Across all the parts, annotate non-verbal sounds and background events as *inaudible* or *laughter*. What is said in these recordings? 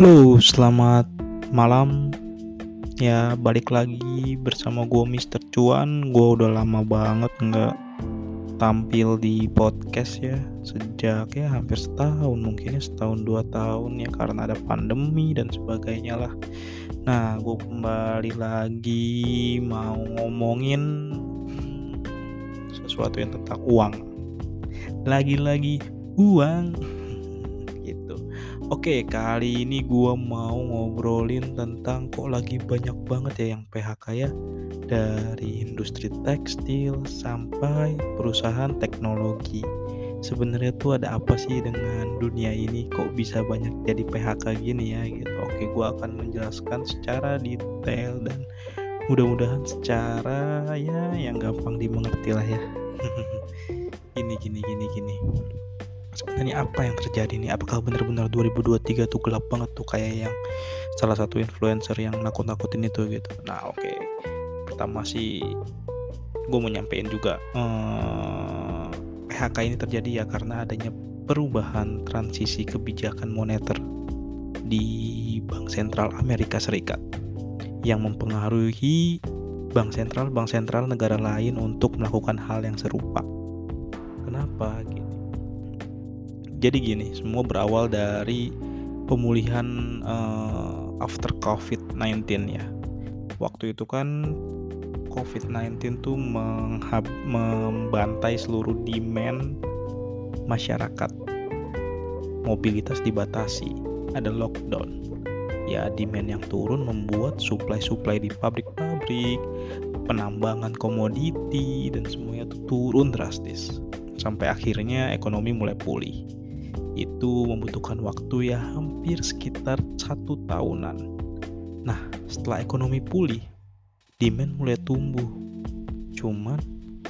Halo, selamat malam. Ya, balik lagi bersama gue Mister Cuan. Gue udah lama banget nggak tampil di podcast ya. Sejak ya hampir setahun, mungkin ya setahun dua tahun ya karena ada pandemi dan sebagainya lah. Nah, gue kembali lagi mau ngomongin sesuatu yang tentang uang. Lagi-lagi uang *laughs* Oke, kali ini gua mau ngobrolin tentang kok lagi banyak banget ya yang PHK ya dari industri tekstil sampai perusahaan teknologi. Sebenarnya tuh ada apa sih dengan dunia ini kok bisa banyak jadi PHK gini ya gitu. Oke, gua akan menjelaskan secara detail dan mudah-mudahan secara ya yang gampang dimengerti lah ya. *laughs* gini gini gini gini sebenarnya apa yang terjadi nih apakah benar-benar 2023 tuh gelap banget tuh kayak yang salah satu influencer yang nakut-nakutin itu gitu nah oke okay. pertama sih gue mau nyampein juga eh, PHK ini terjadi ya karena adanya perubahan transisi kebijakan moneter di Bank Sentral Amerika Serikat yang mempengaruhi bank sentral bank sentral negara lain untuk melakukan hal yang serupa. Kenapa gitu? Jadi gini semua berawal dari pemulihan uh, after COVID-19 ya. Waktu itu kan COVID-19 tuh menghab, membantai seluruh demand masyarakat. Mobilitas dibatasi ada lockdown. Ya demand yang turun membuat supply-supply di pabrik-pabrik penambangan komoditi dan semuanya tuh turun drastis. Sampai akhirnya ekonomi mulai pulih itu membutuhkan waktu ya hampir sekitar satu tahunan. Nah, setelah ekonomi pulih, demand mulai tumbuh. Cuman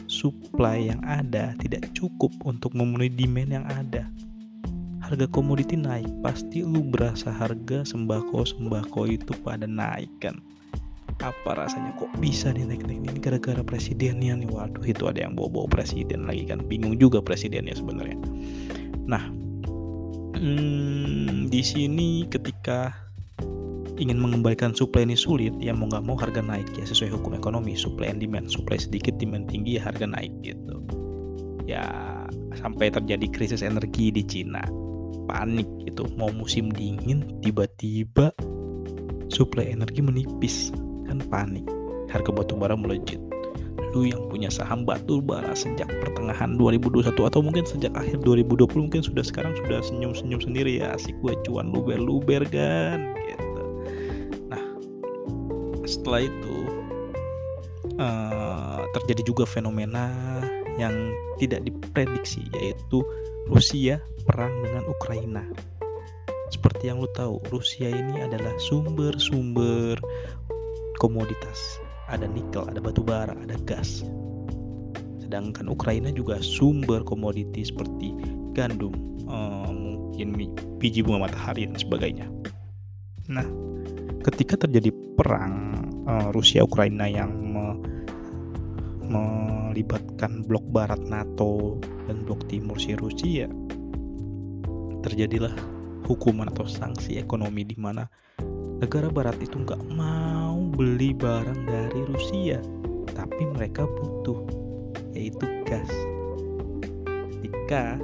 supply yang ada tidak cukup untuk memenuhi demand yang ada. Harga komoditi naik, pasti lu berasa harga sembako-sembako itu pada naik kan. Apa rasanya kok bisa nih naik-naik ini gara-gara presidennya nih. Waduh, itu ada yang bawa-bawa presiden lagi kan. Bingung juga presidennya sebenarnya. Nah, hmm, di sini ketika ingin mengembalikan supply ini sulit ya mau nggak mau harga naik ya sesuai hukum ekonomi. Supply and demand supply sedikit demand tinggi ya harga naik gitu. Ya sampai terjadi krisis energi di Cina. Panik gitu. Mau musim dingin tiba-tiba supply energi menipis. Kan panik. Harga batu bara melejit lu yang punya saham batu bara sejak pertengahan 2021 atau mungkin sejak akhir 2020 mungkin sudah sekarang sudah senyum-senyum sendiri ya asik gue cuan luber-luber kan gitu. Nah, setelah itu uh, terjadi juga fenomena yang tidak diprediksi yaitu Rusia perang dengan Ukraina. Seperti yang lu tahu, Rusia ini adalah sumber-sumber komoditas ada nikel, ada batu bara, ada gas. Sedangkan Ukraina juga sumber komoditi seperti gandum, uh, mungkin biji bunga matahari dan sebagainya. Nah, ketika terjadi perang uh, Rusia Ukraina yang me melibatkan blok barat NATO dan blok timur si Rusia, terjadilah hukuman atau sanksi ekonomi di mana negara barat itu nggak mau beli barang dari Rusia, tapi mereka butuh, yaitu gas. Jika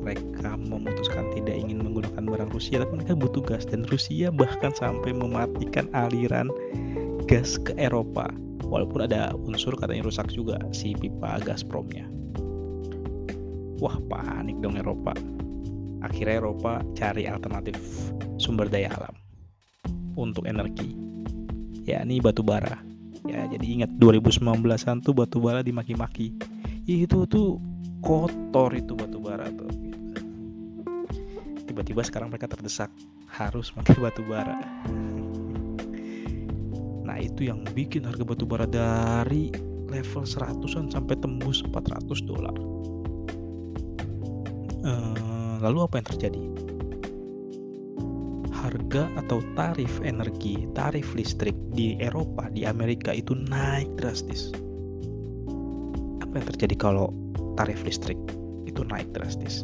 mereka memutuskan tidak ingin menggunakan barang Rusia, tapi mereka butuh gas, dan Rusia bahkan sampai mematikan aliran gas ke Eropa. Walaupun ada unsur katanya rusak juga si pipa Gazpromnya. Wah panik dong Eropa. Akhirnya Eropa cari alternatif sumber daya alam untuk energi yakni batu bara. Ya, jadi ingat 2019-an tuh batu bara dimaki-maki. Itu tuh kotor itu batu bara tuh. Tiba-tiba sekarang mereka terdesak harus pakai batu bara. *laughs* Nah, itu yang bikin harga batu bara dari level 100-an sampai tembus 400 dolar. Uh, lalu apa yang terjadi? Harga atau tarif energi, tarif listrik di Eropa, di Amerika itu naik drastis. Apa yang terjadi kalau tarif listrik itu naik drastis?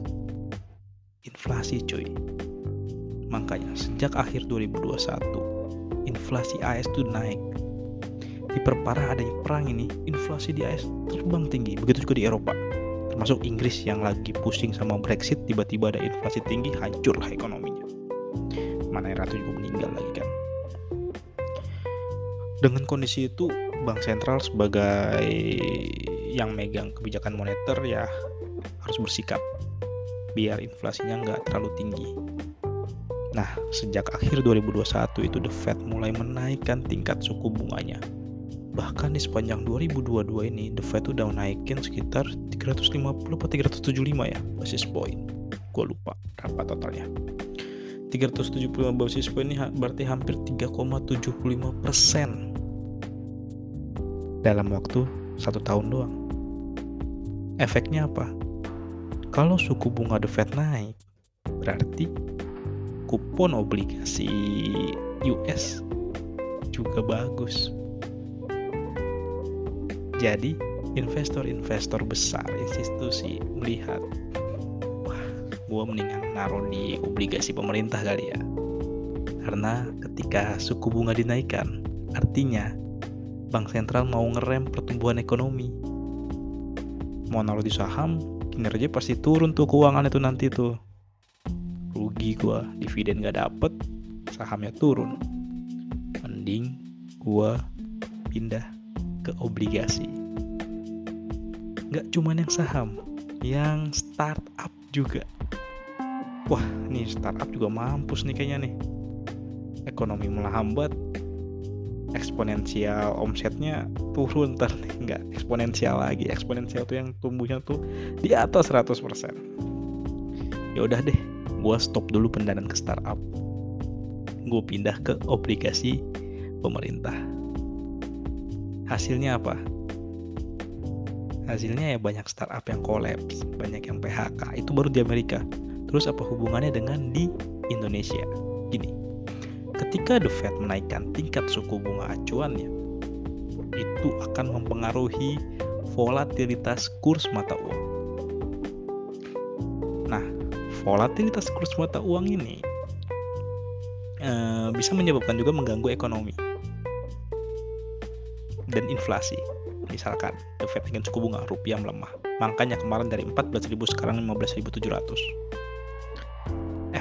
Inflasi cuy. Makanya sejak akhir 2021 inflasi AS itu naik. Diperparah adanya perang ini, inflasi di AS terbang tinggi. Begitu juga di Eropa. Termasuk Inggris yang lagi pusing sama Brexit, tiba-tiba ada inflasi tinggi, hancur lah ekonominya. Mana Ratu juga meninggal lagi kan. Dengan kondisi itu, bank sentral sebagai yang megang kebijakan moneter ya harus bersikap biar inflasinya nggak terlalu tinggi. Nah, sejak akhir 2021 itu The Fed mulai menaikkan tingkat suku bunganya. Bahkan di sepanjang 2022 ini, The Fed udah naikin sekitar 350 atau 375 ya basis point. Gue lupa berapa totalnya. 375 basis point ini berarti hampir 3,75 persen dalam waktu satu tahun doang. Efeknya apa? Kalau suku bunga The Fed naik, berarti kupon obligasi US juga bagus. Jadi, investor-investor besar institusi melihat, wah, gue mendingan naruh di obligasi pemerintah kali ya. Karena ketika suku bunga dinaikkan, artinya bank sentral mau ngerem pertumbuhan ekonomi. Mau naruh di saham, kinerja pasti turun tuh keuangan itu nanti tuh rugi gua dividen gak dapet sahamnya turun mending gua pindah ke obligasi nggak cuman yang saham yang startup juga wah nih startup juga mampus nih kayaknya nih. Ekonomi melambat eksponensial omsetnya turun *laughs* ntar nggak eksponensial lagi. Eksponensial tuh yang tumbuhnya tuh di atas 100% ya udah deh gue stop dulu pendanaan ke startup. Gue pindah ke obligasi pemerintah. Hasilnya apa? Hasilnya ya banyak startup yang kolaps banyak yang PHK itu baru di Amerika terus apa hubungannya dengan di Indonesia gini ketika The Fed menaikkan tingkat suku bunga acuannya, itu akan mempengaruhi volatilitas kurs mata uang. Nah, volatilitas kurs mata uang ini e, bisa menyebabkan juga mengganggu ekonomi dan inflasi. Misalkan The Fed dengan suku bunga rupiah melemah, makanya kemarin dari 14.000 sekarang 15.700.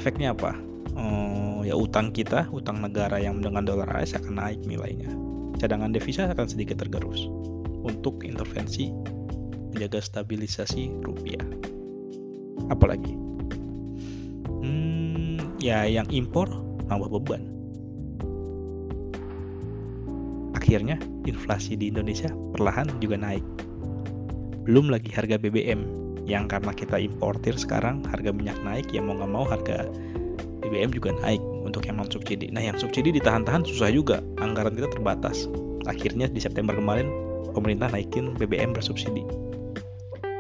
Efeknya apa? um, ya utang kita, utang negara yang dengan dolar AS akan naik nilainya. Cadangan devisa akan sedikit tergerus untuk intervensi menjaga stabilisasi rupiah. Apalagi, hmm, ya yang impor nambah beban. Akhirnya inflasi di Indonesia perlahan juga naik. Belum lagi harga BBM yang karena kita importir sekarang harga minyak naik ya mau nggak mau harga BBM juga naik untuk yang non subsidi. Nah, yang subsidi ditahan-tahan susah juga, anggaran kita terbatas. Akhirnya di September kemarin pemerintah naikin BBM bersubsidi.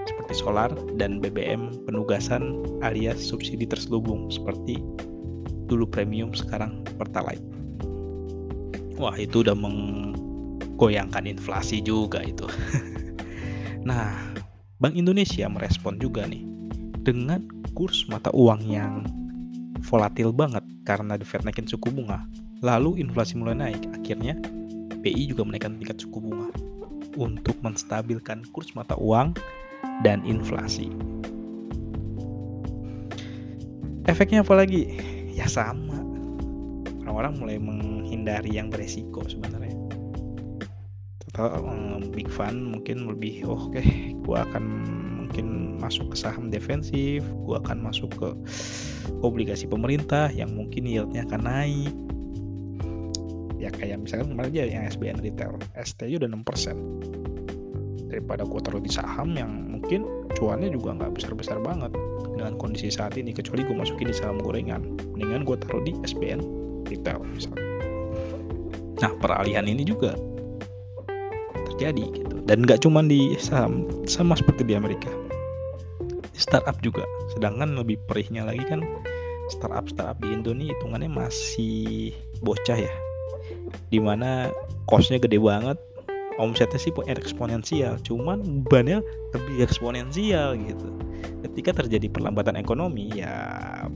Seperti solar dan BBM penugasan alias subsidi terselubung seperti dulu premium sekarang pertalite. Wah, itu udah menggoyangkan inflasi juga itu. *laughs* nah, Bank Indonesia merespon juga nih dengan kurs mata uang yang volatil banget karena The Fed naikin suku bunga. Lalu inflasi mulai naik, akhirnya BI juga menaikkan tingkat suku bunga untuk menstabilkan kurs mata uang dan inflasi. Efeknya apa lagi? Ya sama. Orang-orang mulai menghindari yang beresiko sebenarnya. Big fund mungkin lebih oh, oke, okay, gua akan mungkin masuk ke saham defensif, gue akan masuk ke obligasi pemerintah yang mungkin yieldnya akan naik. Ya kayak misalkan kemarin aja yang SBN retail, ST udah 6% daripada gue taruh di saham yang mungkin cuannya juga nggak besar-besar banget dengan kondisi saat ini kecuali gue masukin di saham gorengan mendingan gue taruh di SBN retail misalnya nah peralihan ini juga terjadi gitu. Dan nggak cuma di saham sama seperti di Amerika. Startup juga. Sedangkan lebih perihnya lagi kan startup startup di Indonesia hitungannya masih bocah ya. Di mana costnya gede banget omsetnya sih eksponensial. Cuman bebannya lebih eksponensial gitu. Ketika terjadi perlambatan ekonomi ya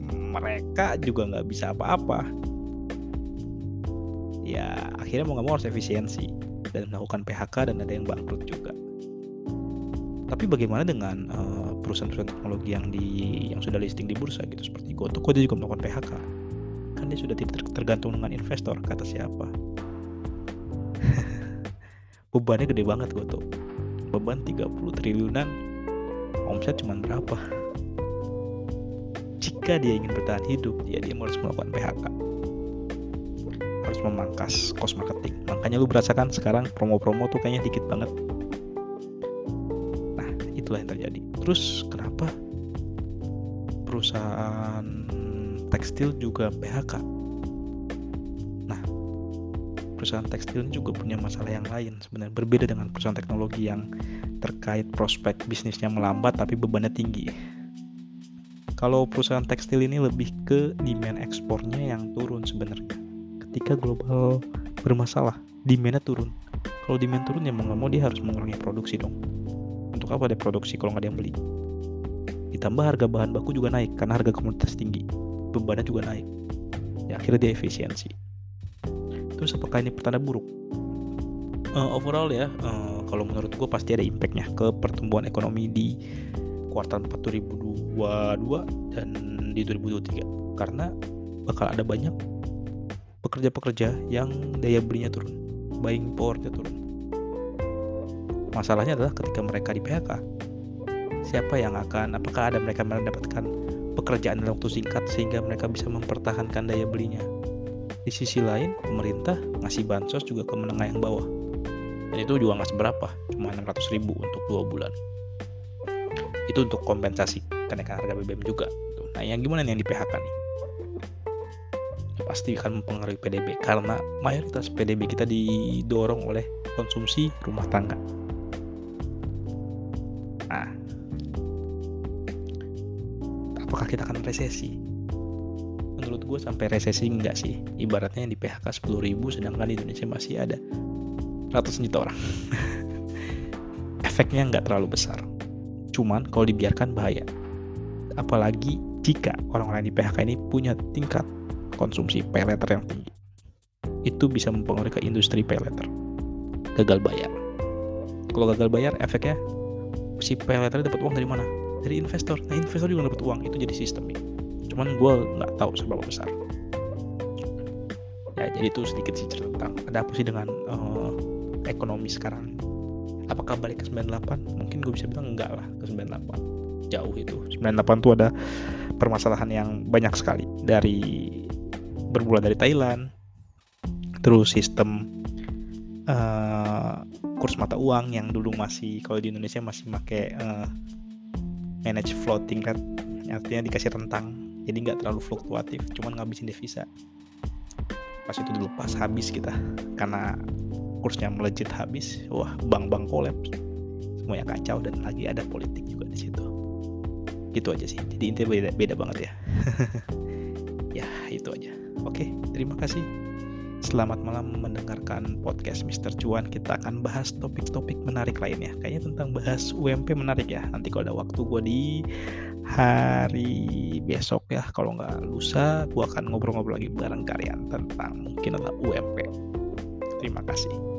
mereka juga nggak bisa apa-apa. Ya akhirnya mau nggak mau harus efisiensi dan melakukan PHK dan ada yang bangkrut juga. Tapi bagaimana dengan uh, perusahaan-perusahaan teknologi yang di yang sudah listing di bursa gitu seperti Goto, dia juga melakukan PHK kan dia sudah tidak tergantung dengan investor kata siapa? *laughs* Bebannya gede banget Goto. Beban 30 triliunan. Omset cuma berapa? Jika dia ingin bertahan hidup ya dia harus melakukan PHK memangkas cost marketing. Makanya lu berasakan sekarang promo-promo tuh kayaknya dikit banget. Nah itulah yang terjadi. Terus kenapa perusahaan tekstil juga PHK perusahaan tekstil juga punya masalah yang lain sebenarnya. Berbeda dengan perusahaan teknologi yang terkait prospek bisnisnya melambat tapi bebannya tinggi. Kalau perusahaan tekstil ini lebih ke demand ekspornya yang turun sebenarnya. Ketika global bermasalah, demandnya turun. Kalau demand turun ya mau nggak mau dia harus mengurangi produksi dong. Untuk apa dia produksi kalau nggak ada yang beli? Ditambah harga bahan baku juga naik karena harga komoditas tinggi. Bebannya juga naik. Ya akhirnya dia efisiensi terus apakah ini pertanda buruk uh, overall ya uh, kalau menurut gue pasti ada impactnya ke pertumbuhan ekonomi di kuartal 4 2022 dan di 2023 karena bakal ada banyak pekerja-pekerja yang daya belinya turun buying powernya turun masalahnya adalah ketika mereka di PHK siapa yang akan apakah ada mereka mendapatkan pekerjaan dalam waktu singkat sehingga mereka bisa mempertahankan daya belinya di sisi lain, pemerintah ngasih bansos juga ke menengah yang bawah. Dan itu juga nggak seberapa, cuma 600 ribu untuk dua bulan. Itu untuk kompensasi kenaikan harga BBM juga. Nah, yang gimana nih yang di PHK nih? Pasti akan mempengaruhi PDB karena mayoritas PDB kita didorong oleh konsumsi rumah tangga. Nah, apakah kita akan resesi? menurut gue sampai resesi enggak sih ibaratnya yang di PHK 10 ribu sedangkan di Indonesia masih ada ratusan juta orang *laughs* efeknya nggak terlalu besar cuman kalau dibiarkan bahaya apalagi jika orang-orang di PHK ini punya tingkat konsumsi pay letter yang tinggi itu bisa mempengaruhi ke industri pay letter gagal bayar. Kalau gagal bayar efeknya si pay letter dapat uang dari mana? Dari investor. Nah investor juga dapat uang. Itu jadi sistemik cuman gue nggak tahu seberapa besar. Ya jadi itu sedikit sih cerita. Tentang ada apa sih dengan uh, ekonomi sekarang? Apakah balik ke 98 mungkin gue bisa bilang enggak lah ke 98 jauh itu. 98 tuh ada permasalahan yang banyak sekali. Dari bermula dari Thailand. Terus sistem uh, kurs mata uang yang dulu masih kalau di Indonesia masih pakai uh, manage floating rate artinya dikasih rentang. Jadi nggak terlalu fluktuatif cuman ngabisin devisa. Pas itu dilepas habis kita karena kursnya melejit habis wah bank-bank kolaps. Semuanya kacau dan lagi ada politik juga di situ. Gitu aja sih. Jadi intinya beda, beda banget ya. *laughs* Ya itu aja oke terima kasih Selamat malam mendengarkan podcast Mr. Cuan. Kita akan bahas topik-topik menarik lainnya. Kayaknya tentang bahas UMP menarik ya. Nanti kalau ada waktu gue di hari besok ya. Kalau nggak lusa, gue akan ngobrol-ngobrol lagi bareng kalian tentang mungkin adalah UMP. Terima kasih.